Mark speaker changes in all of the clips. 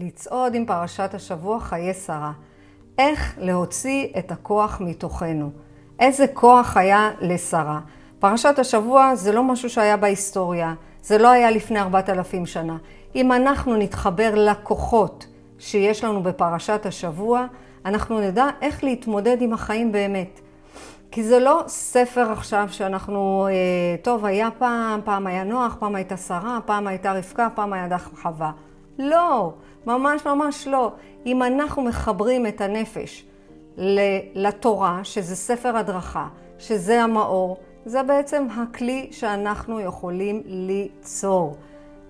Speaker 1: לצעוד עם פרשת השבוע חיי שרה. איך להוציא את הכוח מתוכנו. איזה כוח היה לשרה. פרשת השבוע זה לא משהו שהיה בהיסטוריה, זה לא היה לפני ארבעת אלפים שנה. אם אנחנו נתחבר לכוחות שיש לנו בפרשת השבוע, אנחנו נדע איך להתמודד עם החיים באמת. כי זה לא ספר עכשיו שאנחנו, אה, טוב, היה פעם, פעם היה נוח, פעם הייתה שרה, פעם הייתה רבקה, פעם הייתה חווה. לא, ממש ממש לא. אם אנחנו מחברים את הנפש לתורה, שזה ספר הדרכה, שזה המאור, זה בעצם הכלי שאנחנו יכולים ליצור.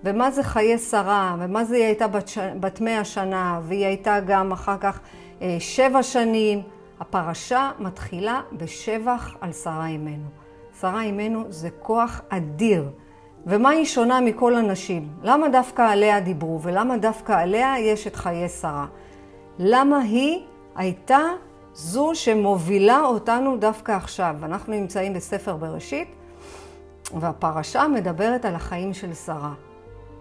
Speaker 1: ומה זה חיי שרה, ומה זה היא הייתה בת, ש... בת מאה שנה, והיא הייתה גם אחר כך אה, שבע שנים. הפרשה מתחילה בשבח על שרה אימנו. שרה אימנו זה כוח אדיר. ומה היא שונה מכל הנשים? למה דווקא עליה דיברו, ולמה דווקא עליה יש את חיי שרה? למה היא הייתה זו שמובילה אותנו דווקא עכשיו? אנחנו נמצאים בספר בראשית, והפרשה מדברת על החיים של שרה.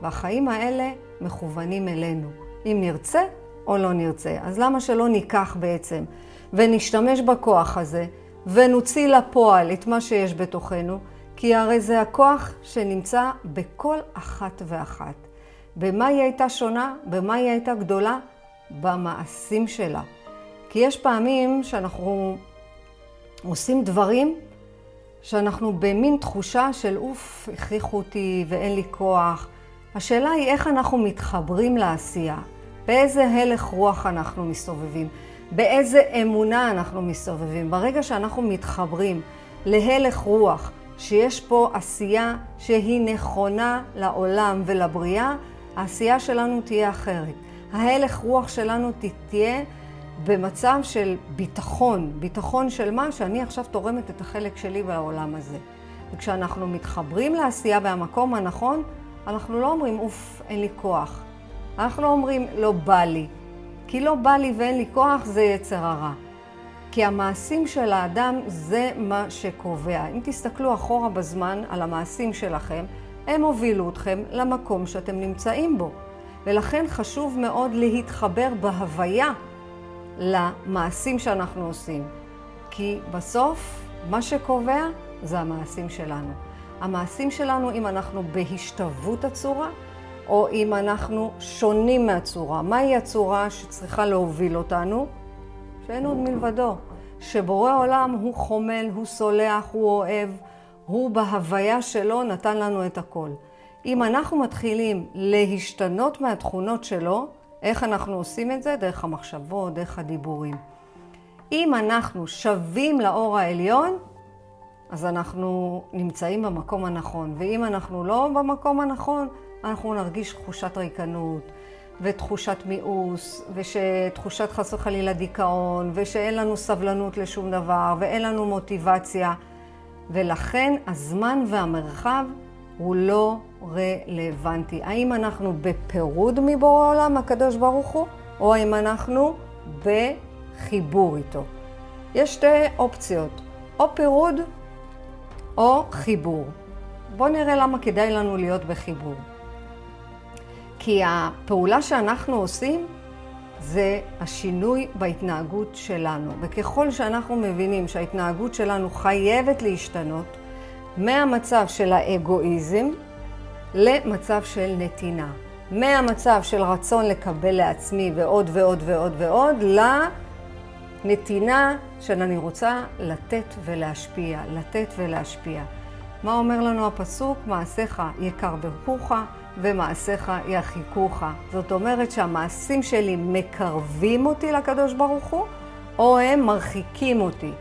Speaker 1: והחיים האלה מכוונים אלינו, אם נרצה או לא נרצה. אז למה שלא ניקח בעצם ונשתמש בכוח הזה ונוציא לפועל את מה שיש בתוכנו? כי הרי זה הכוח שנמצא בכל אחת ואחת. במה היא הייתה שונה? במה היא הייתה גדולה? במעשים שלה. כי יש פעמים שאנחנו עושים דברים שאנחנו במין תחושה של אוף, הכריחו אותי ואין לי כוח. השאלה היא איך אנחנו מתחברים לעשייה, באיזה הלך רוח אנחנו מסתובבים, באיזה אמונה אנחנו מסתובבים. ברגע שאנחנו מתחברים להלך רוח, שיש פה עשייה שהיא נכונה לעולם ולבריאה, העשייה שלנו תהיה אחרת. ההלך רוח שלנו תהיה במצב של ביטחון. ביטחון של מה? שאני עכשיו תורמת את החלק שלי בעולם הזה. וכשאנחנו מתחברים לעשייה במקום הנכון, אנחנו לא אומרים, אוף, אין לי כוח. אנחנו לא אומרים, לא בא לי. כי לא בא לי ואין לי כוח זה יצר הרע. כי המעשים של האדם זה מה שקובע. אם תסתכלו אחורה בזמן על המעשים שלכם, הם הובילו אתכם למקום שאתם נמצאים בו. ולכן חשוב מאוד להתחבר בהוויה למעשים שאנחנו עושים. כי בסוף, מה שקובע זה המעשים שלנו. המעשים שלנו, אם אנחנו בהשתוות הצורה, או אם אנחנו שונים מהצורה. מהי הצורה שצריכה להוביל אותנו? שאין עוד מלבדו. שבורא עולם הוא חומל, הוא סולח, הוא אוהב, הוא בהוויה שלו נתן לנו את הכל. אם אנחנו מתחילים להשתנות מהתכונות שלו, איך אנחנו עושים את זה? דרך המחשבות, דרך הדיבורים. אם אנחנו שווים לאור העליון, אז אנחנו נמצאים במקום הנכון. ואם אנחנו לא במקום הנכון, אנחנו נרגיש תחושת ריקנות, ותחושת מיאוס, ותחושת חס וחלילה דיכאון, ושאין לנו סבלנות לשום דבר, ואין לנו מוטיבציה. ולכן הזמן והמרחב הוא לא רלוונטי. האם אנחנו בפירוד מבורא העולם, הקדוש ברוך הוא, או האם אנחנו בחיבור איתו. יש שתי אופציות, או פירוד או חיבור. בואו נראה למה כדאי לנו להיות בחיבור. כי הפעולה שאנחנו עושים זה השינוי בהתנהגות שלנו. וככל שאנחנו מבינים שההתנהגות שלנו חייבת להשתנות מהמצב של האגואיזם למצב של נתינה. מהמצב של רצון לקבל לעצמי ועוד ועוד ועוד ועוד, לנתינה של אני רוצה לתת ולהשפיע, לתת ולהשפיע. מה אומר לנו הפסוק? מעשיך יקר ברכוך ומעשיך ירחיקוך. זאת אומרת שהמעשים שלי מקרבים אותי לקדוש ברוך הוא, או הם מרחיקים אותי.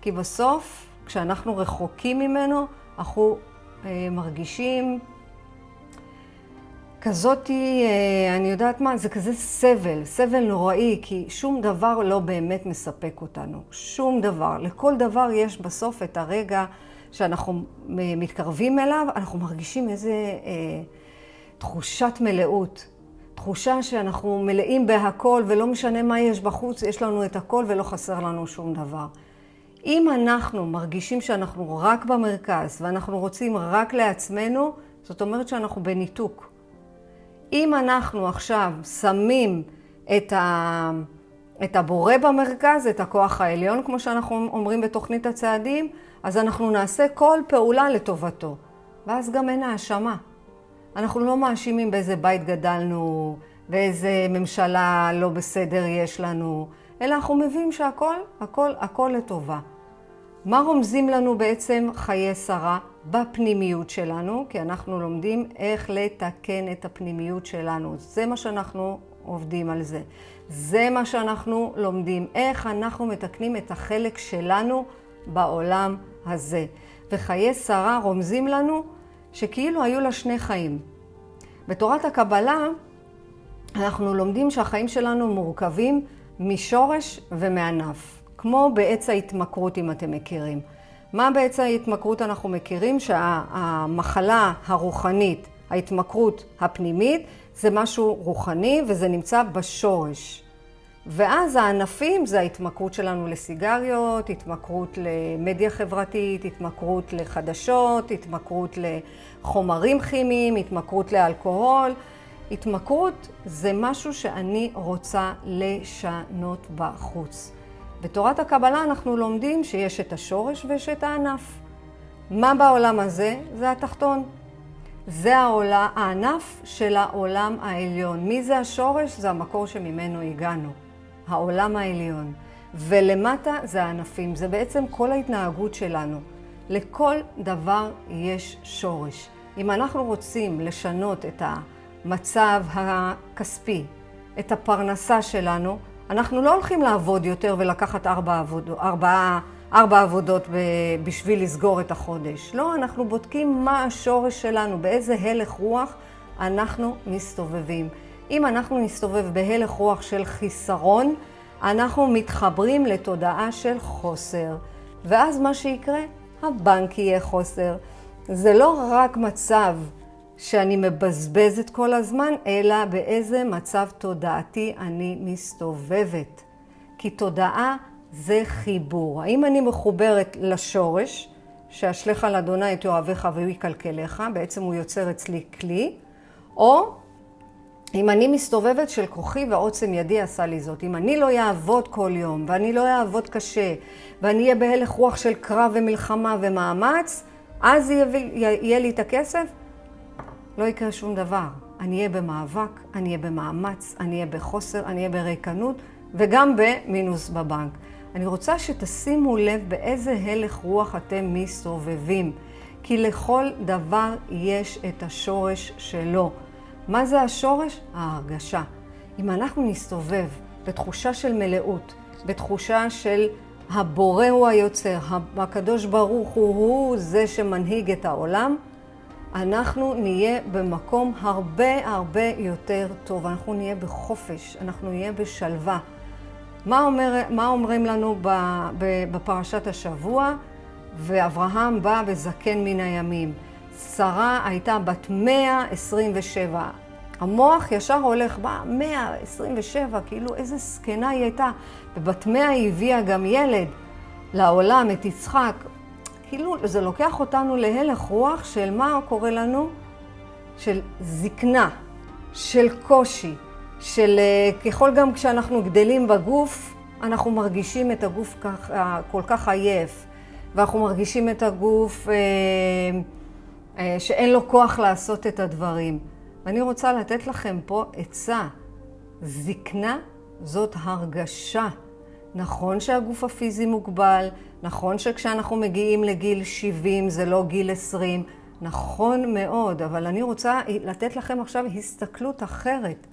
Speaker 1: כי בסוף, כשאנחנו רחוקים ממנו, אנחנו אה, מרגישים כזאתי, אה, אני יודעת מה, זה כזה סבל, סבל נוראי, כי שום דבר לא באמת מספק אותנו. שום דבר. לכל דבר יש בסוף את הרגע שאנחנו מתקרבים אליו, אנחנו מרגישים איזה אה, תחושת מלאות. תחושה שאנחנו מלאים בהכל ולא משנה מה יש בחוץ, יש לנו את הכל ולא חסר לנו שום דבר. אם אנחנו מרגישים שאנחנו רק במרכז ואנחנו רוצים רק לעצמנו, זאת אומרת שאנחנו בניתוק. אם אנחנו עכשיו שמים את, ה... את הבורא במרכז, את הכוח העליון, כמו שאנחנו אומרים בתוכנית הצעדים, אז אנחנו נעשה כל פעולה לטובתו. ואז גם אין האשמה. אנחנו לא מאשימים באיזה בית גדלנו, ואיזה ממשלה לא בסדר יש לנו, אלא אנחנו מבינים שהכל, הכל, הכל לטובה. מה רומזים לנו בעצם חיי שרה בפנימיות שלנו? כי אנחנו לומדים איך לתקן את הפנימיות שלנו. זה מה שאנחנו עובדים על זה. זה מה שאנחנו לומדים, איך אנחנו מתקנים את החלק שלנו בעולם הזה. וחיי שרה רומזים לנו שכאילו היו לה שני חיים. בתורת הקבלה אנחנו לומדים שהחיים שלנו מורכבים משורש ומענף, כמו בעץ ההתמכרות אם אתם מכירים. מה בעץ ההתמכרות אנחנו מכירים? שהמחלה הרוחנית, ההתמכרות הפנימית, זה משהו רוחני וזה נמצא בשורש. ואז הענפים זה ההתמכרות שלנו לסיגריות, התמכרות למדיה חברתית, התמכרות לחדשות, התמכרות לחומרים כימיים, התמכרות לאלכוהול. התמכרות זה משהו שאני רוצה לשנות בחוץ. בתורת הקבלה אנחנו לומדים שיש את השורש ויש את הענף. מה בעולם הזה? זה התחתון. זה העולה, הענף של העולם העליון. מי זה השורש? זה המקור שממנו הגענו. העולם העליון. ולמטה זה הענפים. זה בעצם כל ההתנהגות שלנו. לכל דבר יש שורש. אם אנחנו רוצים לשנות את המצב הכספי, את הפרנסה שלנו, אנחנו לא הולכים לעבוד יותר ולקחת ארבע, עבוד, ארבע, ארבע עבודות בשביל לסגור את החודש. לא, אנחנו בודקים מה השורש שלנו, באיזה הלך רוח אנחנו מסתובבים. אם אנחנו נסתובב בהלך רוח של חיסרון, אנחנו מתחברים לתודעה של חוסר. ואז מה שיקרה, הבנק יהיה חוסר. זה לא רק מצב שאני מבזבזת כל הזמן, אלא באיזה מצב תודעתי אני מסתובבת. כי תודעה זה חיבור. האם אני מחוברת לשורש, שאשליך על אדוני את אוהביך והוא בעצם הוא יוצר אצלי כלי, או אם אני מסתובבת של כוחי ועוצם ידי עשה לי זאת, אם אני לא אעבוד כל יום, ואני לא אעבוד קשה, ואני אהיה בהלך רוח של קרב ומלחמה ומאמץ, אז יהיה, יהיה לי את הכסף? לא יקרה שום דבר. אני אהיה במאבק, אני אהיה במאמץ, אני אהיה בחוסר, אני אהיה בריקנות, וגם במינוס בבנק. אני רוצה שתשימו לב באיזה הלך רוח אתם מסתובבים, כי לכל דבר יש את השורש שלו. מה זה השורש? ההרגשה. אם אנחנו נסתובב בתחושה של מלאות, בתחושה של הבורא הוא היוצר, הקדוש ברוך הוא הוא זה שמנהיג את העולם, אנחנו נהיה במקום הרבה הרבה יותר טוב, אנחנו נהיה בחופש, אנחנו נהיה בשלווה. מה, אומר, מה אומרים לנו בפרשת השבוע? ואברהם בא וזקן מן הימים. שרה הייתה בת 127. המוח ישר הולך, בא 127, כאילו איזה זקנה היא הייתה. ובת 100 היא הביאה גם ילד לעולם, את יצחק. כאילו, זה לוקח אותנו להלך רוח של מה קורה לנו? של זקנה, של קושי, של אה, ככל גם כשאנחנו גדלים בגוף, אנחנו מרגישים את הגוף כך, כל כך עייף, ואנחנו מרגישים את הגוף אה, שאין לו כוח לעשות את הדברים. ואני רוצה לתת לכם פה עצה. זקנה זאת הרגשה. נכון שהגוף הפיזי מוגבל, נכון שכשאנחנו מגיעים לגיל 70 זה לא גיל 20, נכון מאוד, אבל אני רוצה לתת לכם עכשיו הסתכלות אחרת.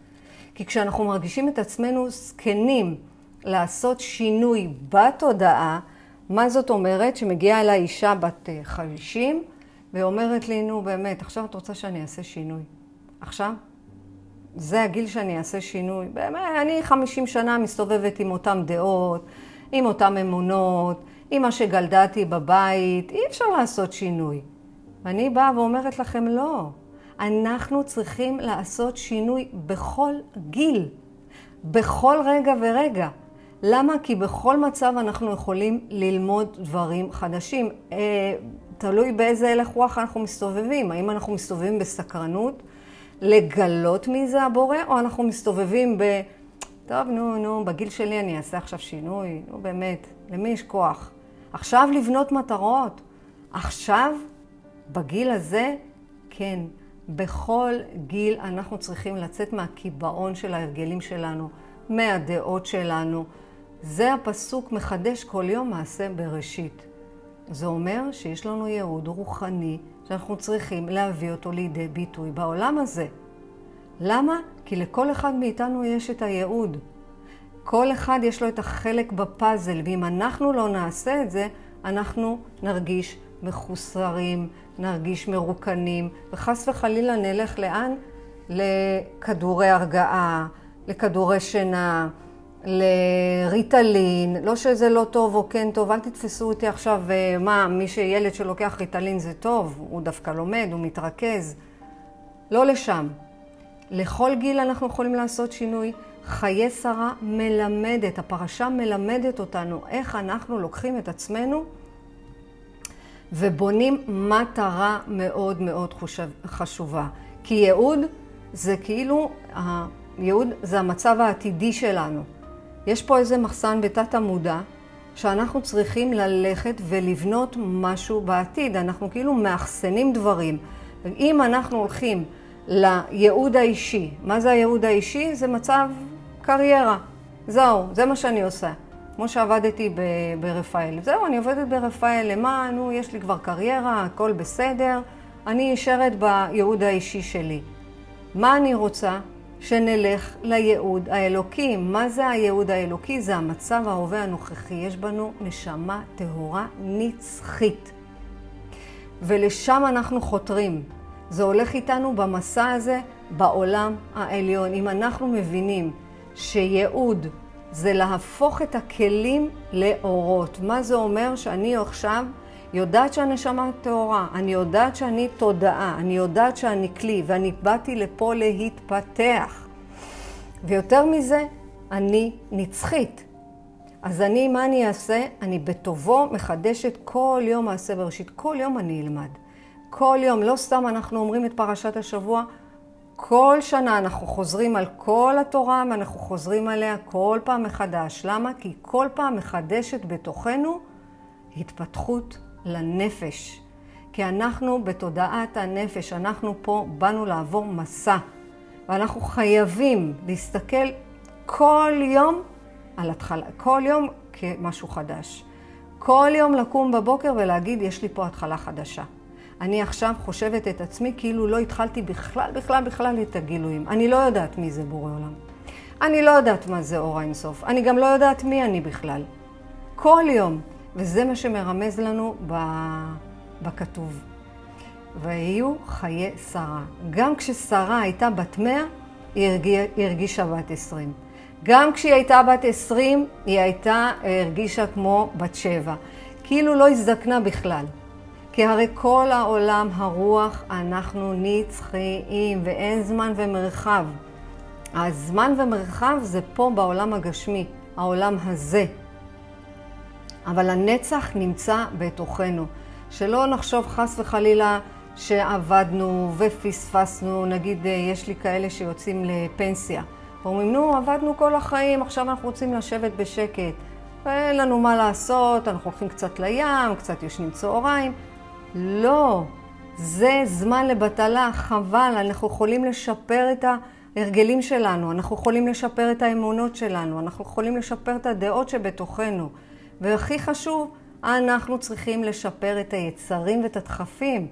Speaker 1: כי כשאנחנו מרגישים את עצמנו זקנים לעשות שינוי בתודעה, מה זאת אומרת? שמגיעה אליי אישה בת 50 אה, ואומרת לי, נו באמת, עכשיו את רוצה שאני אעשה שינוי. עכשיו? זה הגיל שאני אעשה שינוי. באמת, אני 50 שנה מסתובבת עם אותן דעות, עם אותן אמונות, עם מה שגלדתי בבית, אי אפשר לעשות שינוי. ואני באה ואומרת לכם, לא. אנחנו צריכים לעשות שינוי בכל גיל, בכל רגע ורגע. למה? כי בכל מצב אנחנו יכולים ללמוד דברים חדשים. תלוי באיזה הלך רוח אנחנו מסתובבים. האם אנחנו מסתובבים בסקרנות, לגלות מי זה הבורא, או אנחנו מסתובבים ב... טוב, נו, נו, בגיל שלי אני אעשה עכשיו שינוי, נו באמת, למי יש כוח? עכשיו לבנות מטרות. עכשיו, בגיל הזה, כן, בכל גיל אנחנו צריכים לצאת מהקיבעון של ההרגלים שלנו, מהדעות שלנו. זה הפסוק מחדש כל יום מעשה בראשית. זה אומר שיש לנו ייעוד רוחני שאנחנו צריכים להביא אותו לידי ביטוי בעולם הזה. למה? כי לכל אחד מאיתנו יש את הייעוד. כל אחד יש לו את החלק בפאזל, ואם אנחנו לא נעשה את זה, אנחנו נרגיש מחוסרים, נרגיש מרוקנים, וחס וחלילה נלך לאן? לכדורי הרגעה, לכדורי שינה, לריטלין, לא שזה לא טוב או כן טוב, אל תתפסו אותי עכשיו, אה, מה, מי שילד שלוקח ריטלין זה טוב, הוא דווקא לומד, הוא מתרכז. לא לשם. לכל גיל אנחנו יכולים לעשות שינוי. חיי שרה מלמדת, הפרשה מלמדת אותנו איך אנחנו לוקחים את עצמנו ובונים מטרה מאוד מאוד חשובה. כי ייעוד זה כאילו, ייעוד זה המצב העתידי שלנו. יש פה איזה מחסן בתת המודע, שאנחנו צריכים ללכת ולבנות משהו בעתיד. אנחנו כאילו מאחסנים דברים. אם אנחנו הולכים לייעוד האישי, מה זה הייעוד האישי? זה מצב קריירה. זהו, זה מה שאני עושה. כמו שעבדתי ברפאל. זהו, אני עובדת ברפאל, למה? נו, יש לי כבר קריירה, הכל בסדר. אני נשארת בייעוד האישי שלי. מה אני רוצה? שנלך לייעוד האלוקי. מה זה הייעוד האלוקי? זה המצב ההווה הנוכחי. יש בנו נשמה טהורה נצחית. ולשם אנחנו חותרים. זה הולך איתנו במסע הזה בעולם העליון. אם אנחנו מבינים שייעוד זה להפוך את הכלים לאורות. מה זה אומר? שאני עכשיו יודעת שהנשמה טהורה, אני יודעת שאני תודעה, אני יודעת שאני כלי, ואני באתי לפה להתפתח. ויותר מזה, אני נצחית. אז אני, מה אני אעשה? אני בטובו מחדשת כל יום מעשה בראשית. כל יום אני אלמד. כל יום, לא סתם אנחנו אומרים את פרשת השבוע, כל שנה אנחנו חוזרים על כל התורה ואנחנו חוזרים עליה כל פעם מחדש. למה? כי כל פעם מחדשת בתוכנו התפתחות לנפש. כי אנחנו בתודעת הנפש, אנחנו פה באנו לעבור מסע. ואנחנו חייבים להסתכל כל יום על התחלה, כל יום כמשהו חדש. כל יום לקום בבוקר ולהגיד, יש לי פה התחלה חדשה. אני עכשיו חושבת את עצמי כאילו לא התחלתי בכלל, בכלל, בכלל את הגילויים. אני לא יודעת מי זה בורא עולם. אני לא יודעת מה זה אור האינסוף. אני גם לא יודעת מי אני בכלל. כל יום. וזה מה שמרמז לנו בכתוב. ויהיו חיי שרה. גם כששרה הייתה בת מאה, היא הרגישה בת עשרים. גם כשהיא הייתה בת עשרים, היא הייתה, הרגישה כמו בת שבע. כאילו לא הזדקנה בכלל. כי הרי כל העולם הרוח אנחנו נצחיים ואין זמן ומרחב. הזמן ומרחב זה פה בעולם הגשמי, העולם הזה. אבל הנצח נמצא בתוכנו. שלא נחשוב חס וחלילה שעבדנו ופספסנו, נגיד יש לי כאלה שיוצאים לפנסיה. אומרים, נו, עבדנו כל החיים, עכשיו אנחנו רוצים לשבת בשקט. ואין לנו מה לעשות, אנחנו הולכים קצת לים, קצת ישנים צהריים. לא, זה זמן לבטלה, חבל, אנחנו יכולים לשפר את ההרגלים שלנו, אנחנו יכולים לשפר את האמונות שלנו, אנחנו יכולים לשפר את הדעות שבתוכנו. והכי חשוב, אנחנו צריכים לשפר את היצרים ואת הדחפים.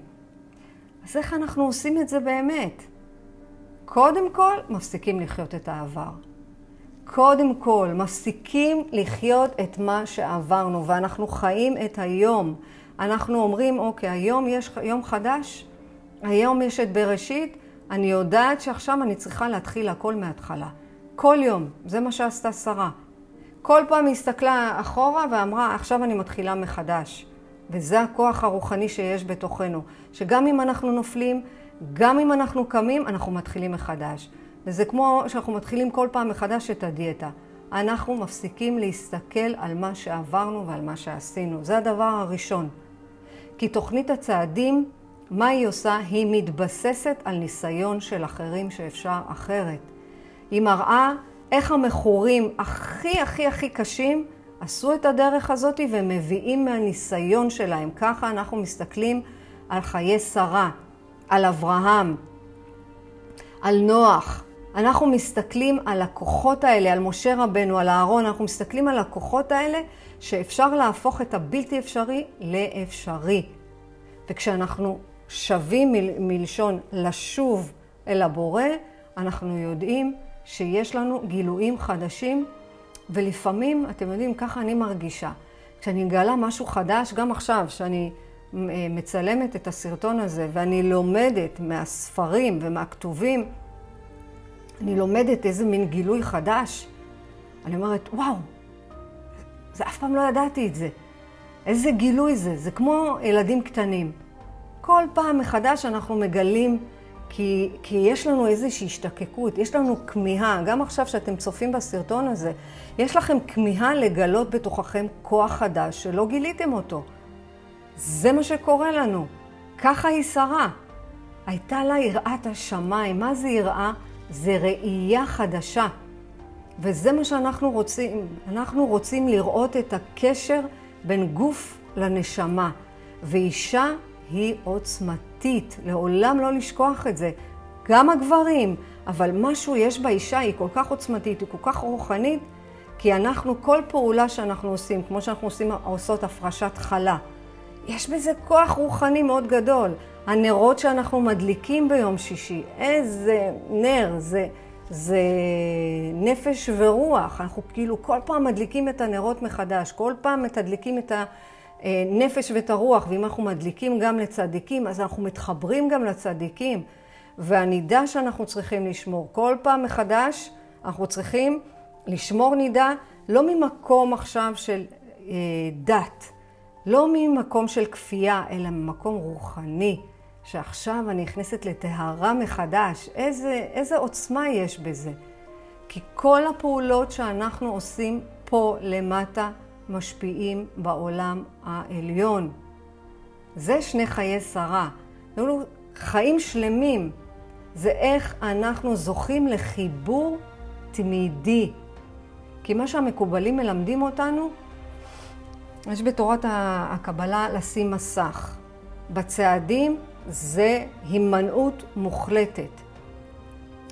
Speaker 1: אז איך אנחנו עושים את זה באמת? קודם כל, מפסיקים לחיות את העבר. קודם כל, מפסיקים לחיות את מה שעברנו, ואנחנו חיים את היום. אנחנו אומרים, אוקיי, היום יש יום חדש, היום יש את בראשית, אני יודעת שעכשיו אני צריכה להתחיל הכל מההתחלה. כל יום, זה מה שעשתה שרה. כל פעם היא הסתכלה אחורה ואמרה, עכשיו אני מתחילה מחדש. וזה הכוח הרוחני שיש בתוכנו, שגם אם אנחנו נופלים, גם אם אנחנו קמים, אנחנו מתחילים מחדש. וזה כמו שאנחנו מתחילים כל פעם מחדש את הדיאטה. אנחנו מפסיקים להסתכל על מה שעברנו ועל מה שעשינו. זה הדבר הראשון. כי תוכנית הצעדים מה היא עושה? היא מתבססת על ניסיון של אחרים שאפשר אחרת. היא מראה איך המכורים הכי הכי הכי קשים עשו את הדרך הזאת ומביאים מהניסיון שלהם. ככה אנחנו מסתכלים על חיי שרה, על אברהם, על נוח. אנחנו מסתכלים על הכוחות האלה, על משה רבנו, על אהרון, אנחנו מסתכלים על הכוחות האלה שאפשר להפוך את הבלתי אפשרי לאפשרי. וכשאנחנו שווים מלשון לשוב אל הבורא, אנחנו יודעים שיש לנו גילויים חדשים, ולפעמים, אתם יודעים, ככה אני מרגישה. כשאני מגלה משהו חדש, גם עכשיו, שאני מצלמת את הסרטון הזה, ואני לומדת מהספרים ומהכתובים, אני לומדת איזה מין גילוי חדש. אני אומרת, וואו, זה אף פעם לא ידעתי את זה. איזה גילוי זה, זה כמו ילדים קטנים. כל פעם מחדש אנחנו מגלים, כי, כי יש לנו איזושהי השתקקות, יש לנו כמיהה, גם עכשיו שאתם צופים בסרטון הזה, יש לכם כמיהה לגלות בתוככם כוח חדש שלא גיליתם אותו. זה מה שקורה לנו. ככה היא שרה. הייתה לה יראת השמיים. מה זה יראה? זה ראייה חדשה. וזה מה שאנחנו רוצים. אנחנו רוצים לראות את הקשר בין גוף לנשמה. ואישה היא עוצמתית, לעולם לא לשכוח את זה. גם הגברים, אבל משהו יש באישה, היא כל כך עוצמתית, היא כל כך רוחנית, כי אנחנו, כל פעולה שאנחנו עושים, כמו שאנחנו עושים, עושות הפרשת חלה, יש בזה כוח רוחני מאוד גדול. הנרות שאנחנו מדליקים ביום שישי, איזה נר, זה, זה נפש ורוח. אנחנו כאילו כל פעם מדליקים את הנרות מחדש, כל פעם מתדליקים את הנפש ואת הרוח, ואם אנחנו מדליקים גם לצדיקים, אז אנחנו מתחברים גם לצדיקים. והנידה שאנחנו צריכים לשמור, כל פעם מחדש אנחנו צריכים לשמור נידה, לא ממקום עכשיו של אה, דת. לא ממקום של כפייה, אלא ממקום רוחני, שעכשיו אני נכנסת לטהרה מחדש. איזה, איזה עוצמה יש בזה. כי כל הפעולות שאנחנו עושים פה למטה משפיעים בעולם העליון. זה שני חיי שרה. אלו חיים שלמים. זה איך אנחנו זוכים לחיבור תמידי. כי מה שהמקובלים מלמדים אותנו, יש בתורת הקבלה לשים מסך. בצעדים זה הימנעות מוחלטת.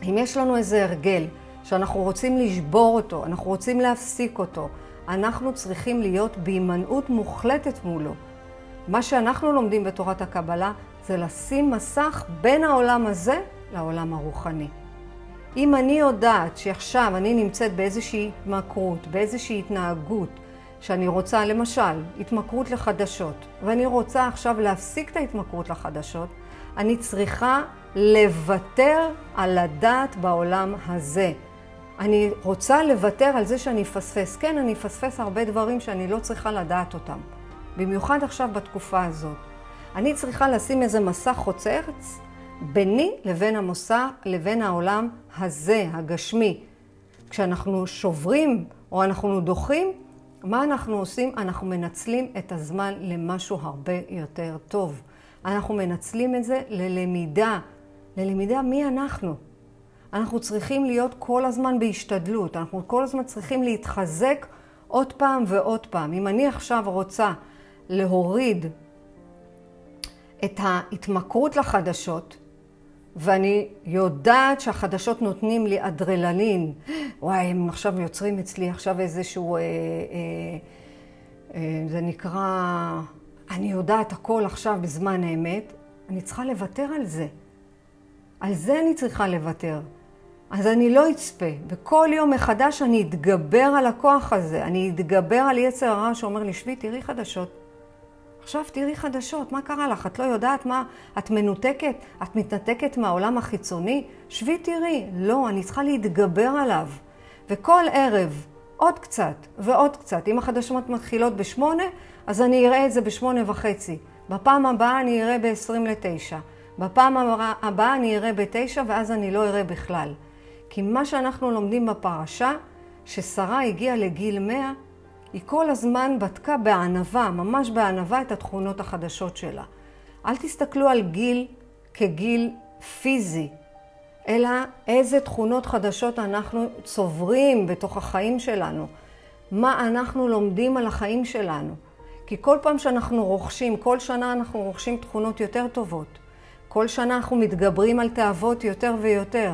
Speaker 1: אם יש לנו איזה הרגל שאנחנו רוצים לשבור אותו, אנחנו רוצים להפסיק אותו, אנחנו צריכים להיות בהימנעות מוחלטת מולו. מה שאנחנו לומדים בתורת הקבלה זה לשים מסך בין העולם הזה לעולם הרוחני. אם אני יודעת שעכשיו אני נמצאת באיזושהי התמכרות, באיזושהי התנהגות, שאני רוצה, למשל, התמכרות לחדשות, ואני רוצה עכשיו להפסיק את ההתמכרות לחדשות, אני צריכה לוותר על הדעת בעולם הזה. אני רוצה לוותר על זה שאני אפספס. כן, אני אפספס הרבה דברים שאני לא צריכה לדעת אותם. במיוחד עכשיו בתקופה הזאת. אני צריכה לשים איזה מסך חוצץ ביני לבין המוסר, לבין העולם הזה, הגשמי. כשאנחנו שוברים או אנחנו דוחים, מה אנחנו עושים? אנחנו מנצלים את הזמן למשהו הרבה יותר טוב. אנחנו מנצלים את זה ללמידה. ללמידה מי אנחנו. אנחנו צריכים להיות כל הזמן בהשתדלות, אנחנו כל הזמן צריכים להתחזק עוד פעם ועוד פעם. אם אני עכשיו רוצה להוריד את ההתמכרות לחדשות, ואני יודעת שהחדשות נותנים לי אדרללין. וואי, הם עכשיו יוצרים אצלי עכשיו איזשהו... אה, אה, אה, זה נקרא... אני יודעת הכל עכשיו בזמן האמת. אני צריכה לוותר על זה. על זה אני צריכה לוותר. אז אני לא אצפה. וכל יום מחדש אני אתגבר על הכוח הזה. אני אתגבר על יצר הרע שאומר לי, שבי, תראי חדשות. עכשיו תראי חדשות, מה קרה לך? את לא יודעת מה? את מנותקת? את מתנתקת מהעולם החיצוני? שבי תראי. לא, אני צריכה להתגבר עליו. וכל ערב, עוד קצת ועוד קצת. אם החדשות מתחילות בשמונה, אז אני אראה את זה בשמונה וחצי. בפעם הבאה אני אראה ב-20 לתשע. בפעם הבאה אני אראה בתשע, ואז אני לא אראה בכלל. כי מה שאנחנו לומדים בפרשה, ששרה הגיעה לגיל מאה, היא כל הזמן בדקה בענווה, ממש בענווה, את התכונות החדשות שלה. אל תסתכלו על גיל כגיל פיזי, אלא איזה תכונות חדשות אנחנו צוברים בתוך החיים שלנו. מה אנחנו לומדים על החיים שלנו. כי כל פעם שאנחנו רוכשים, כל שנה אנחנו רוכשים תכונות יותר טובות. כל שנה אנחנו מתגברים על תאוות יותר ויותר.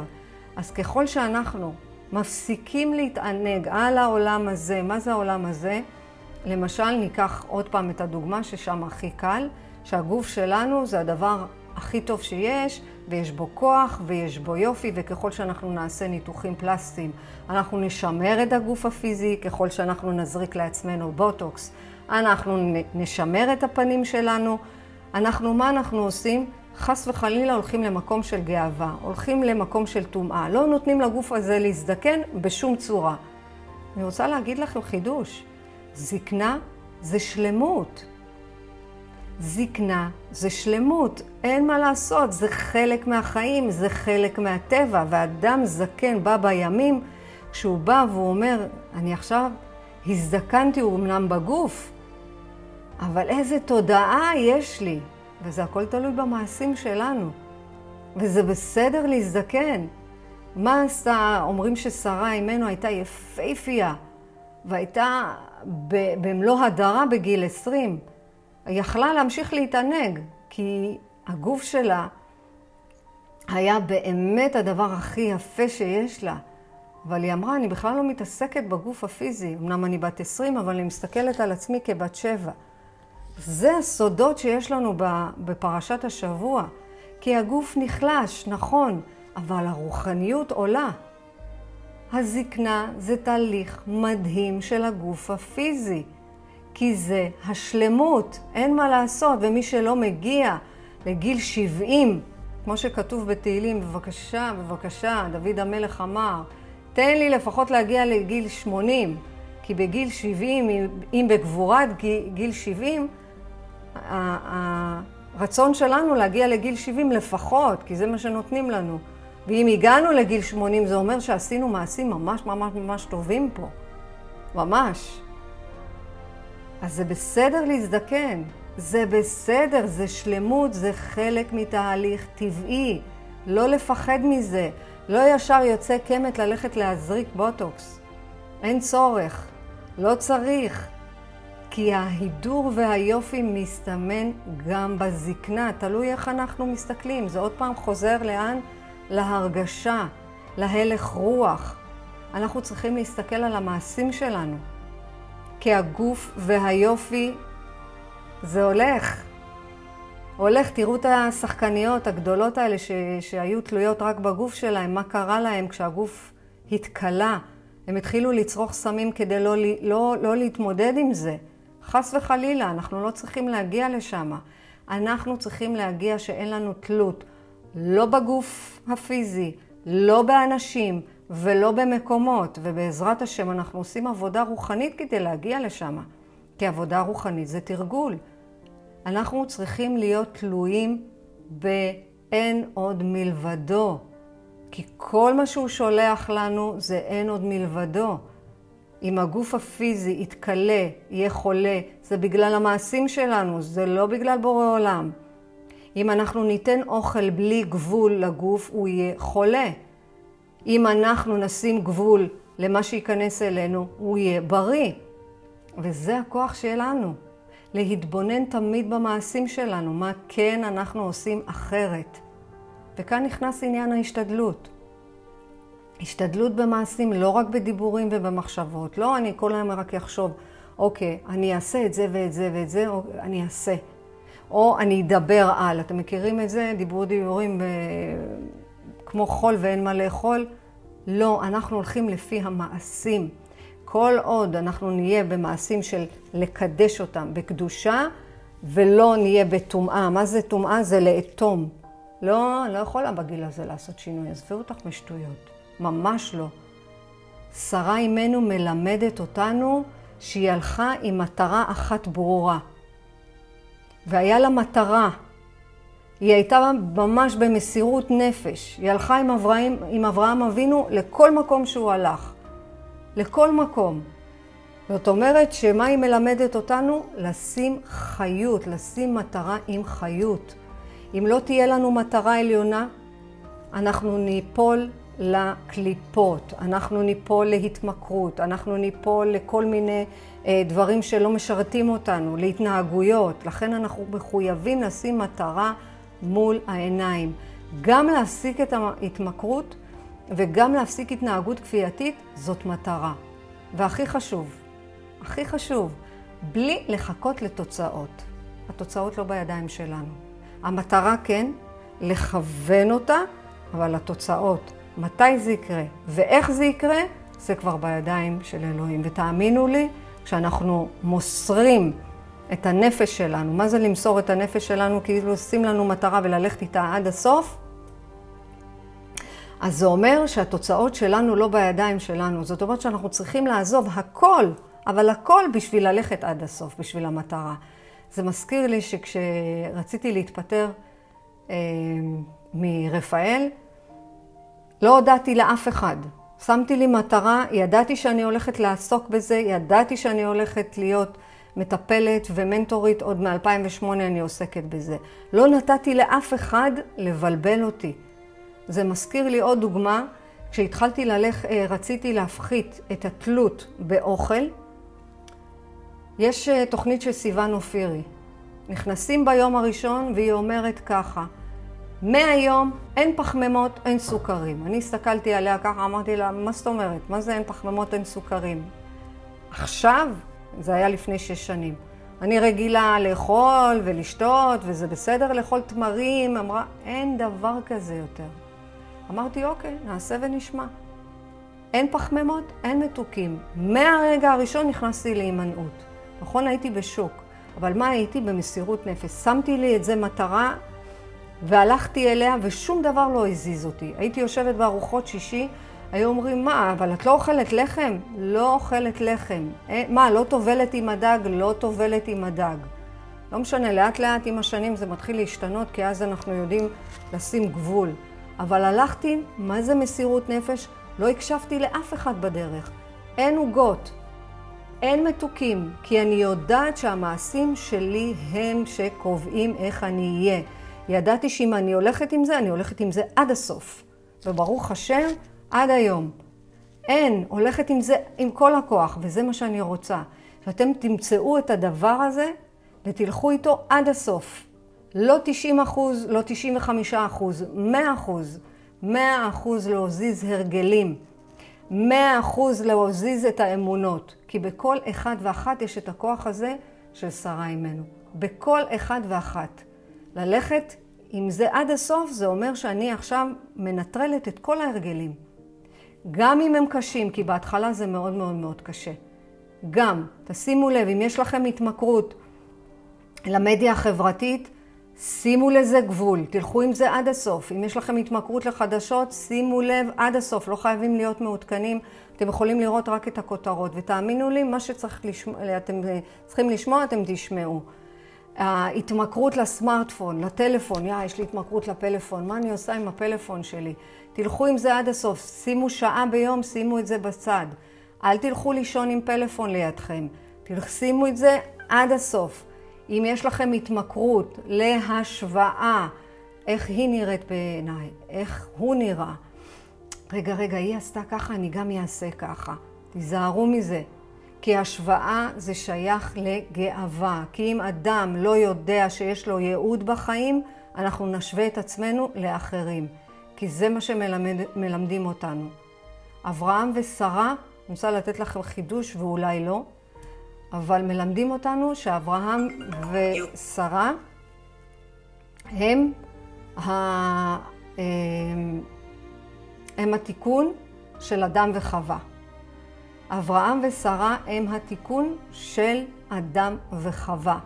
Speaker 1: אז ככל שאנחנו מפסיקים להתענג על העולם הזה, מה זה העולם הזה? למשל, ניקח עוד פעם את הדוגמה ששם הכי קל, שהגוף שלנו זה הדבר הכי טוב שיש, ויש בו כוח, ויש בו יופי, וככל שאנחנו נעשה ניתוחים פלסטיים, אנחנו נשמר את הגוף הפיזי, ככל שאנחנו נזריק לעצמנו בוטוקס, אנחנו נשמר את הפנים שלנו. אנחנו, מה אנחנו עושים? חס וחלילה הולכים למקום של גאווה, הולכים למקום של טומאה. לא נותנים לגוף הזה להזדקן בשום צורה. אני רוצה להגיד לכם חידוש. זקנה זה שלמות. זקנה זה שלמות, אין מה לעשות, זה חלק מהחיים, זה חלק מהטבע, ואדם זקן בא בימים, כשהוא בא והוא אומר, אני עכשיו הזדקנתי אומנם בגוף, אבל איזה תודעה יש לי, וזה הכל תלוי במעשים שלנו, וזה בסדר להזדקן. מה עשתה, אומרים ששרה אימנו הייתה יפייפייה, והייתה במלוא הדרה בגיל 20. היא יכלה להמשיך להתענג, כי הגוף שלה היה באמת הדבר הכי יפה שיש לה. אבל היא אמרה, אני בכלל לא מתעסקת בגוף הפיזי. אמנם אני בת 20, אבל אני מסתכלת על עצמי כבת 7. זה הסודות שיש לנו בפרשת השבוע. כי הגוף נחלש, נכון, אבל הרוחניות עולה. הזקנה זה תהליך מדהים של הגוף הפיזי. כי זה השלמות, אין מה לעשות, ומי שלא מגיע לגיל 70, כמו שכתוב בתהילים, בבקשה, בבקשה, דוד המלך אמר, תן לי לפחות להגיע לגיל 80, כי בגיל 70, אם בגבורת גיל 70, הרצון שלנו להגיע לגיל 70 לפחות, כי זה מה שנותנים לנו. ואם הגענו לגיל 80, זה אומר שעשינו מעשים ממש ממש ממש טובים פה. ממש. אז זה בסדר להזדקן, זה בסדר, זה שלמות, זה חלק מתהליך טבעי. לא לפחד מזה. לא ישר יוצא קמת ללכת להזריק בוטוקס. אין צורך, לא צריך. כי ההידור והיופי מסתמן גם בזקנה, תלוי איך אנחנו מסתכלים. זה עוד פעם חוזר לאן? להרגשה, להלך רוח. אנחנו צריכים להסתכל על המעשים שלנו. כי הגוף והיופי זה הולך. הולך, תראו את השחקניות הגדולות האלה ש, שהיו תלויות רק בגוף שלהם, מה קרה להם כשהגוף התכלה. הם התחילו לצרוך סמים כדי לא, לא, לא להתמודד עם זה. חס וחלילה, אנחנו לא צריכים להגיע לשם. אנחנו צריכים להגיע שאין לנו תלות, לא בגוף הפיזי, לא באנשים, ולא במקומות, ובעזרת השם אנחנו עושים עבודה רוחנית כדי להגיע לשם. כי עבודה רוחנית זה תרגול. אנחנו צריכים להיות תלויים באין עוד מלבדו. כי כל מה שהוא שולח לנו זה אין עוד מלבדו. אם הגוף הפיזי יתכלה, יהיה חולה, זה בגלל המעשים שלנו, זה לא בגלל בורא עולם. אם אנחנו ניתן אוכל בלי גבול לגוף, הוא יהיה חולה. אם אנחנו נשים גבול למה שייכנס אלינו, הוא יהיה בריא. וזה הכוח שלנו, להתבונן תמיד במעשים שלנו, מה כן אנחנו עושים אחרת. וכאן נכנס עניין ההשתדלות. השתדלות במעשים, לא רק בדיבורים ובמחשבות. לא אני כל היום רק אחשוב, אוקיי, אני אעשה את זה ואת זה ואת זה, או אני אעשה. או אני אדבר על. אתם מכירים את זה? דיברו דיבורים ב... כמו חול ואין מה לאכול? לא, אנחנו הולכים לפי המעשים. כל עוד אנחנו נהיה במעשים של לקדש אותם בקדושה, ולא נהיה בטומאה. מה זה טומאה? זה לאטום. לא, אני לא יכולה בגיל הזה לעשות שינוי. עזבו אותך משטויות. ממש לא. שרה אימנו מלמדת אותנו שהיא הלכה עם מטרה אחת ברורה. והיה לה מטרה. היא הייתה ממש במסירות נפש. היא הלכה עם אברהם, עם אברהם אבינו לכל מקום שהוא הלך. לכל מקום. זאת אומרת שמה היא מלמדת אותנו? לשים חיות, לשים מטרה עם חיות. אם לא תהיה לנו מטרה עליונה, אנחנו ניפול לקליפות, אנחנו ניפול להתמכרות, אנחנו ניפול לכל מיני אה, דברים שלא משרתים אותנו, להתנהגויות. לכן אנחנו מחויבים לשים מטרה מול העיניים. גם להפסיק את ההתמכרות וגם להפסיק התנהגות כפייתית, זאת מטרה. והכי חשוב, הכי חשוב, בלי לחכות לתוצאות. התוצאות לא בידיים שלנו. המטרה כן, לכוון אותה, אבל התוצאות, מתי זה יקרה ואיך זה יקרה, זה כבר בידיים של אלוהים. ותאמינו לי, כשאנחנו מוסרים את הנפש שלנו, מה זה למסור את הנפש שלנו? כאילו לשים לנו מטרה וללכת איתה עד הסוף, אז זה אומר שהתוצאות שלנו לא בידיים שלנו. זאת אומרת שאנחנו צריכים לעזוב הכל, אבל הכל בשביל ללכת עד הסוף, בשביל המטרה. זה מזכיר לי שכשרציתי להתפטר אה, מרפאל, לא הודעתי לאף אחד. שמתי לי מטרה, ידעתי שאני הולכת לעסוק בזה, ידעתי שאני הולכת להיות מטפלת ומנטורית, עוד מ-2008 אני עוסקת בזה. לא נתתי לאף אחד לבלבל אותי. זה מזכיר לי עוד דוגמה, כשהתחלתי ללך, אה, רציתי להפחית את התלות באוכל. יש אה, תוכנית של סיוון אופירי. נכנסים ביום הראשון והיא אומרת ככה, מהיום אין פחמימות, אין סוכרים. אני הסתכלתי עליה ככה, אמרתי לה, מה זאת אומרת? מה זה אין פחמימות, אין סוכרים? עכשיו, זה היה לפני שש שנים. אני רגילה לאכול ולשתות, וזה בסדר לאכול תמרים. אמרה, אין דבר כזה יותר. אמרתי, אוקיי, נעשה ונשמע. אין פחמימות, אין מתוקים. מהרגע הראשון נכנסתי להימנעות. נכון, הייתי בשוק, אבל מה הייתי? במסירות נפש. שמתי לי את זה מטרה והלכתי אליה ושום דבר לא הזיז אותי. הייתי יושבת בארוחות שישי, היו אומרים, מה, אבל את לא אוכלת לחם? לא אוכלת לחם. אה, מה, לא טובלת עם הדג? לא טובלת עם הדג. לא משנה, לאט לאט עם השנים זה מתחיל להשתנות, כי אז אנחנו יודעים לשים גבול. אבל הלכתי, מה זה מסירות נפש? לא הקשבתי לאף אחד בדרך. אין עוגות, אין מתוקים, כי אני יודעת שהמעשים שלי הם שקובעים איך אני אהיה. ידעתי שאם אני הולכת עם זה, אני הולכת עם זה עד הסוף. וברוך השם, עד היום. אין, הולכת עם זה עם כל הכוח, וזה מה שאני רוצה. שאתם תמצאו את הדבר הזה ותלכו איתו עד הסוף. לא 90 אחוז, לא 95 אחוז, 100 אחוז. 100 אחוז להוזיז הרגלים. 100 אחוז להוזיז את האמונות. כי בכל אחד ואחת יש את הכוח הזה של שרה אימנו. בכל אחד ואחת. ללכת עם זה עד הסוף, זה אומר שאני עכשיו מנטרלת את כל ההרגלים. גם אם הם קשים, כי בהתחלה זה מאוד מאוד מאוד קשה. גם, תשימו לב, אם יש לכם התמכרות למדיה החברתית, שימו לזה גבול, תלכו עם זה עד הסוף. אם יש לכם התמכרות לחדשות, שימו לב עד הסוף, לא חייבים להיות מעודכנים, אתם יכולים לראות רק את הכותרות. ותאמינו לי, מה שאתם צריכים לשמוע, אתם תשמעו. ההתמכרות לסמארטפון, לטלפון, יא, יש לי התמכרות לפלאפון, מה אני עושה עם הפלאפון שלי? תלכו עם זה עד הסוף, שימו שעה ביום, שימו את זה בצד. אל תלכו לישון עם פלאפון לידכם, שימו את זה עד הסוף. אם יש לכם התמכרות להשוואה, איך היא נראית בעיניי, איך הוא נראה. רגע, רגע, היא עשתה ככה, אני גם אעשה ככה. תיזהרו מזה. כי השוואה זה שייך לגאווה. כי אם אדם לא יודע שיש לו ייעוד בחיים, אנחנו נשווה את עצמנו לאחרים. כי זה מה שמלמדים אותנו. אברהם ושרה, אני רוצה לתת לכם חידוש ואולי לא, אבל מלמדים אותנו שאברהם ושרה הם, ה... הם התיקון של אדם וחווה. אברהם ושרה הם התיקון של אדם וחווה.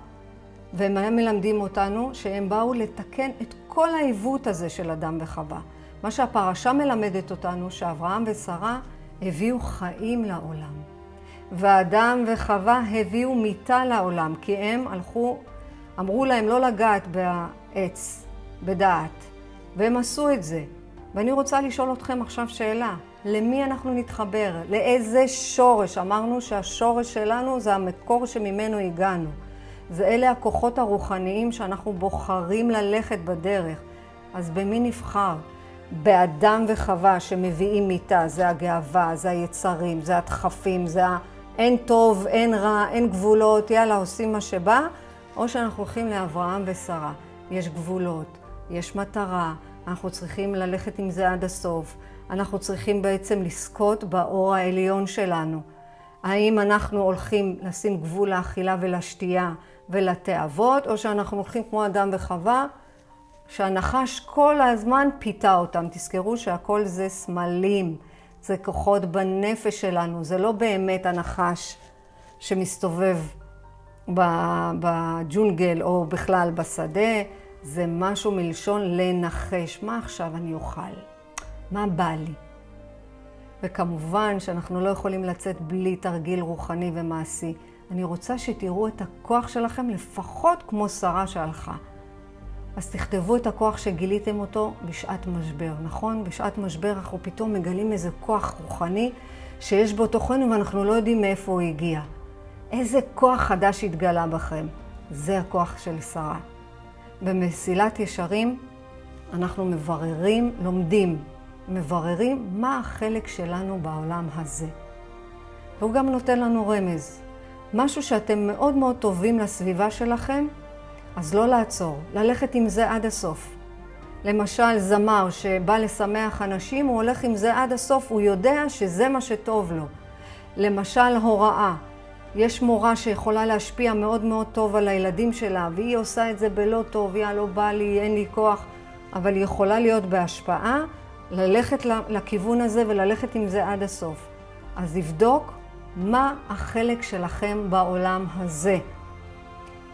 Speaker 1: והם מלמדים אותנו שהם באו לתקן את כל העיוות הזה של אדם וחווה. מה שהפרשה מלמדת אותנו, שאברהם ושרה הביאו חיים לעולם. ואדם וחווה הביאו מיתה לעולם, כי הם הלכו, אמרו להם לא לגעת בעץ, בדעת, והם עשו את זה. ואני רוצה לשאול אתכם עכשיו שאלה. למי אנחנו נתחבר, לאיזה שורש. אמרנו שהשורש שלנו זה המקור שממנו הגענו. זה אלה הכוחות הרוחניים שאנחנו בוחרים ללכת בדרך. אז במי נבחר? באדם וחווה שמביאים איתה, זה הגאווה, זה היצרים, זה הדחפים, זה ה... אין טוב, אין רע, אין גבולות, יאללה, עושים מה שבא, או שאנחנו הולכים לאברהם ושרה. יש גבולות, יש מטרה, אנחנו צריכים ללכת עם זה עד הסוף. אנחנו צריכים בעצם לזכות באור העליון שלנו. האם אנחנו הולכים לשים גבול לאכילה ולשתייה ולתאוות, או שאנחנו הולכים כמו אדם וחווה, שהנחש כל הזמן פיתה אותם. תזכרו שהכל זה סמלים, זה כוחות בנפש שלנו, זה לא באמת הנחש שמסתובב בג'ונגל או בכלל בשדה, זה משהו מלשון לנחש. מה עכשיו אני אוכל? מה בא לי? וכמובן שאנחנו לא יכולים לצאת בלי תרגיל רוחני ומעשי. אני רוצה שתראו את הכוח שלכם לפחות כמו שרה שהלכה. אז תכתבו את הכוח שגיליתם אותו בשעת משבר, נכון? בשעת משבר אנחנו פתאום מגלים איזה כוח רוחני שיש בו תוכנו ואנחנו לא יודעים מאיפה הוא הגיע. איזה כוח חדש התגלה בכם. זה הכוח של שרה. במסילת ישרים אנחנו מבררים, לומדים, מבררים מה החלק שלנו בעולם הזה. והוא גם נותן לנו רמז. משהו שאתם מאוד מאוד טובים לסביבה שלכם, אז לא לעצור, ללכת עם זה עד הסוף. למשל, זמר שבא לשמח אנשים, הוא הולך עם זה עד הסוף, הוא יודע שזה מה שטוב לו. למשל, הוראה. יש מורה שיכולה להשפיע מאוד מאוד טוב על הילדים שלה, והיא עושה את זה בלא טוב, יא, לא בא לי, אין לי כוח, אבל היא יכולה להיות בהשפעה, ללכת לכיוון הזה וללכת עם זה עד הסוף. אז לבדוק מה החלק שלכם בעולם הזה.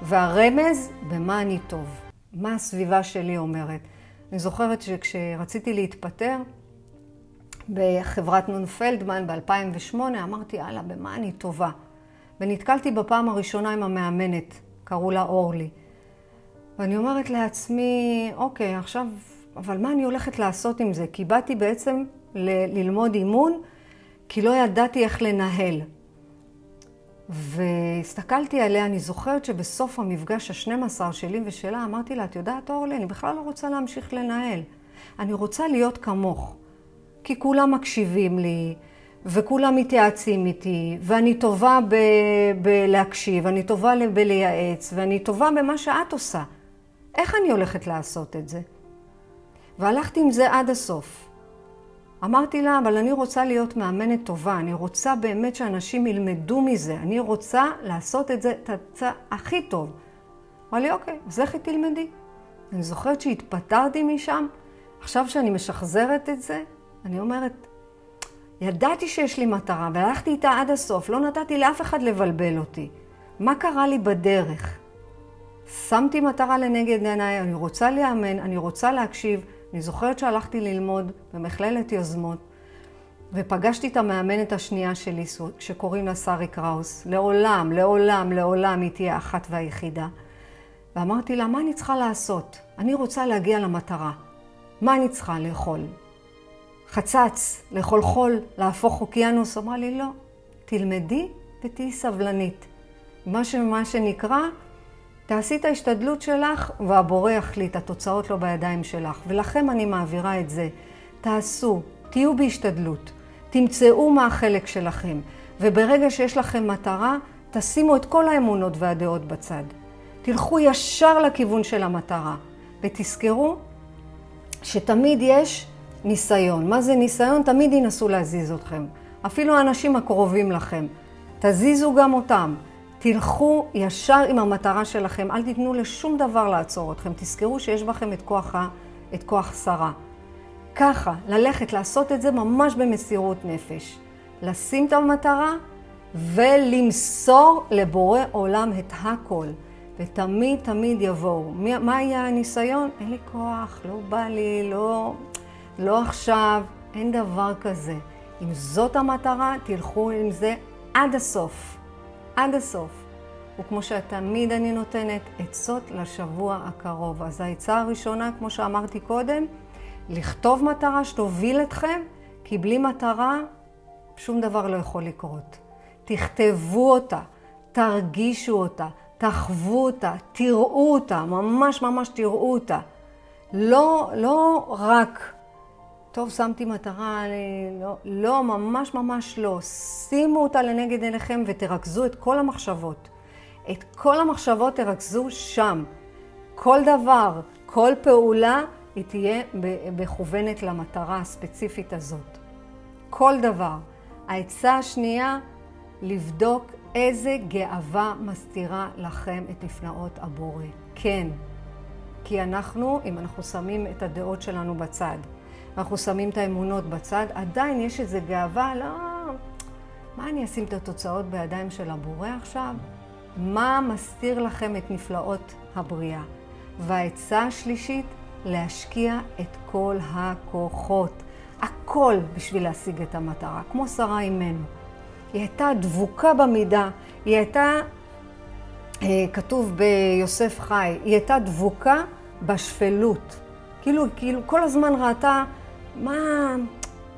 Speaker 1: והרמז, במה אני טוב, מה הסביבה שלי אומרת. אני זוכרת שכשרציתי להתפטר בחברת נון פלדמן ב-2008, אמרתי, יאללה, במה אני טובה? ונתקלתי בפעם הראשונה עם המאמנת, קראו לה אורלי. ואני אומרת לעצמי, אוקיי, עכשיו, אבל מה אני הולכת לעשות עם זה? כי באתי בעצם ל- ללמוד אימון, כי לא ידעתי איך לנהל. והסתכלתי עליה, אני זוכרת שבסוף המפגש ה-12 שלי ושלה, אמרתי לה, את יודעת, אורלי, אני בכלל לא רוצה להמשיך לנהל. אני רוצה להיות כמוך. כי כולם מקשיבים לי, וכולם מתייעצים איתי, ואני טובה בלהקשיב, אני טובה בלייעץ, ואני טובה במה שאת עושה. איך אני הולכת לעשות את זה? והלכתי עם זה עד הסוף. אמרתי לה, אבל אני רוצה להיות מאמנת טובה, אני רוצה באמת שאנשים ילמדו מזה, אני רוצה לעשות את זה את הצע הכי טוב. אמרה לי, אוקיי, אז לכי תלמדי. אני זוכרת שהתפטרתי משם, עכשיו שאני משחזרת את זה, אני אומרת, ידעתי שיש לי מטרה והלכתי איתה עד הסוף, לא נתתי לאף אחד לבלבל אותי. מה קרה לי בדרך? שמתי מטרה לנגד עיניי, אני רוצה לאמן, אני רוצה להקשיב. אני זוכרת שהלכתי ללמוד במכללת יוזמות, ופגשתי את המאמנת השנייה שלי, שקוראים לה שרי קראוס. לעולם, לעולם, לעולם היא תהיה האחת והיחידה. ואמרתי לה, מה אני צריכה לעשות? אני רוצה להגיע למטרה. מה אני צריכה לאכול? חצץ, לאכול חול, להפוך אוקיינוס? אמרה לי, לא. תלמדי ותהיי סבלנית. מה, ש... מה שנקרא, תעשי את ההשתדלות שלך והבורא יחליט, התוצאות לא בידיים שלך. ולכם אני מעבירה את זה. תעשו, תהיו בהשתדלות, תמצאו מה החלק שלכם, וברגע שיש לכם מטרה, תשימו את כל האמונות והדעות בצד. תלכו ישר לכיוון של המטרה, ותזכרו שתמיד יש ניסיון. מה זה ניסיון? תמיד ינסו להזיז אתכם. אפילו האנשים הקרובים לכם. תזיזו גם אותם. תלכו ישר עם המטרה שלכם, אל תיתנו לשום דבר לעצור אתכם. תזכרו שיש בכם את כוח, את כוח שרה. ככה, ללכת, לעשות את זה ממש במסירות נפש. לשים את המטרה ולמסור לבורא עולם את הכל. ותמיד תמיד יבואו. מה יהיה הניסיון? אין לי כוח, לא בא לי, לא, לא עכשיו, אין דבר כזה. אם זאת המטרה, תלכו עם זה עד הסוף. עד הסוף. וכמו שתמיד אני נותנת, עצות לשבוע הקרוב. אז העצה הראשונה, כמו שאמרתי קודם, לכתוב מטרה שתוביל אתכם, כי בלי מטרה שום דבר לא יכול לקרות. תכתבו אותה, תרגישו אותה, תחוו אותה, תראו אותה, ממש ממש תראו אותה. לא, לא רק, טוב, שמתי מטרה, לא, לא, ממש ממש לא. שימו אותה לנגד עיניכם ותרכזו את כל המחשבות. את כל המחשבות תרכזו שם. כל דבר, כל פעולה, היא תהיה מכוונת למטרה הספציפית הזאת. כל דבר. העצה השנייה, לבדוק איזה גאווה מסתירה לכם את נפלאות הבורא. כן, כי אנחנו, אם אנחנו שמים את הדעות שלנו בצד, אנחנו שמים את האמונות בצד, עדיין יש איזו גאווה, לא, מה אני אשים את התוצאות בידיים של הבורא עכשיו? מה מסתיר לכם את נפלאות הבריאה? והעצה השלישית, להשקיע את כל הכוחות. הכל בשביל להשיג את המטרה, כמו שרה אימנו. היא הייתה דבוקה במידה, היא הייתה, אה, כתוב ביוסף חי, היא הייתה דבוקה בשפלות. כאילו, כאילו כל הזמן ראתה, מה,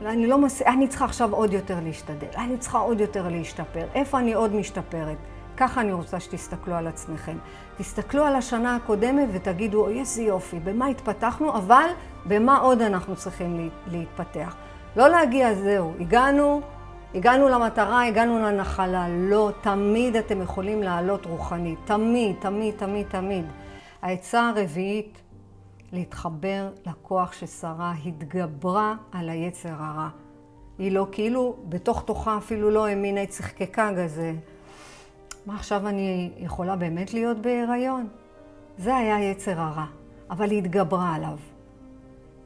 Speaker 1: אני לא מס... אני צריכה עכשיו עוד יותר להשתדל, אני צריכה עוד יותר להשתפר, איפה אני עוד משתפרת? ככה אני רוצה שתסתכלו על עצמכם. תסתכלו על השנה הקודמת ותגידו, אוי, איזה יופי, במה התפתחנו, אבל במה עוד אנחנו צריכים להתפתח. לא להגיע, זהו, הגענו, הגענו למטרה, הגענו לנחלה. לא, תמיד אתם יכולים לעלות רוחנית. תמיד, תמיד, תמיד, תמיד. העצה הרביעית, להתחבר לכוח ששרה התגברה על היצר הרע. היא לא כאילו, בתוך תוכה אפילו לא האמינה, היא צחקקה כזה. מה עכשיו אני יכולה באמת להיות בהיריון? זה היה יצר הרע, אבל היא התגברה עליו.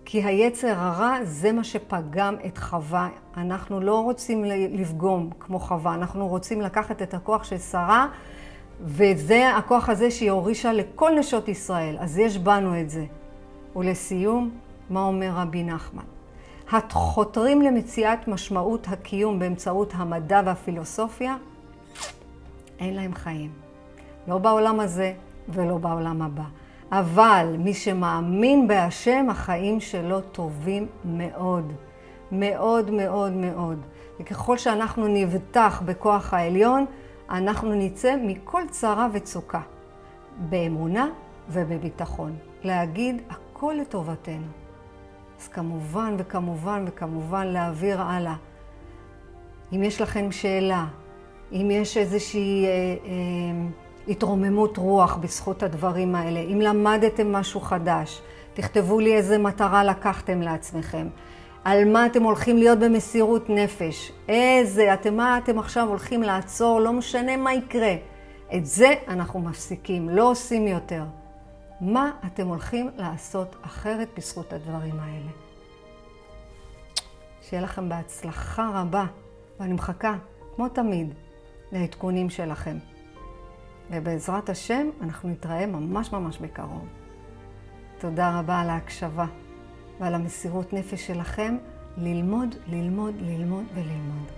Speaker 1: כי היצר הרע זה מה שפגם את חווה. אנחנו לא רוצים לפגום כמו חווה, אנחנו רוצים לקחת את הכוח של שרה, וזה הכוח הזה שהיא הורישה לכל נשות ישראל. אז יש בנו את זה. ולסיום, מה אומר רבי נחמן? החותרים למציאת משמעות הקיום באמצעות המדע והפילוסופיה, אין להם חיים. לא בעולם הזה ולא בעולם הבא. אבל מי שמאמין בהשם, החיים שלו טובים מאוד. מאוד מאוד מאוד. וככל שאנחנו נבטח בכוח העליון, אנחנו נצא מכל צרה וצוקה. באמונה ובביטחון. להגיד הכל לטובתנו. אז כמובן וכמובן וכמובן להעביר הלאה. אם יש לכם שאלה, אם יש איזושהי... אה, אה, התרוממות רוח בזכות הדברים האלה. אם למדתם משהו חדש, תכתבו לי איזה מטרה לקחתם לעצמכם. על מה אתם הולכים להיות במסירות נפש. איזה, אתם מה אתם עכשיו הולכים לעצור, לא משנה מה יקרה. את זה אנחנו מפסיקים, לא עושים יותר. מה אתם הולכים לעשות אחרת בזכות הדברים האלה? שיהיה לכם בהצלחה רבה, ואני מחכה, כמו תמיד, לעדכונים שלכם. ובעזרת השם אנחנו נתראה ממש ממש בקרוב. תודה רבה על ההקשבה ועל המסירות נפש שלכם ללמוד, ללמוד, ללמוד וללמוד.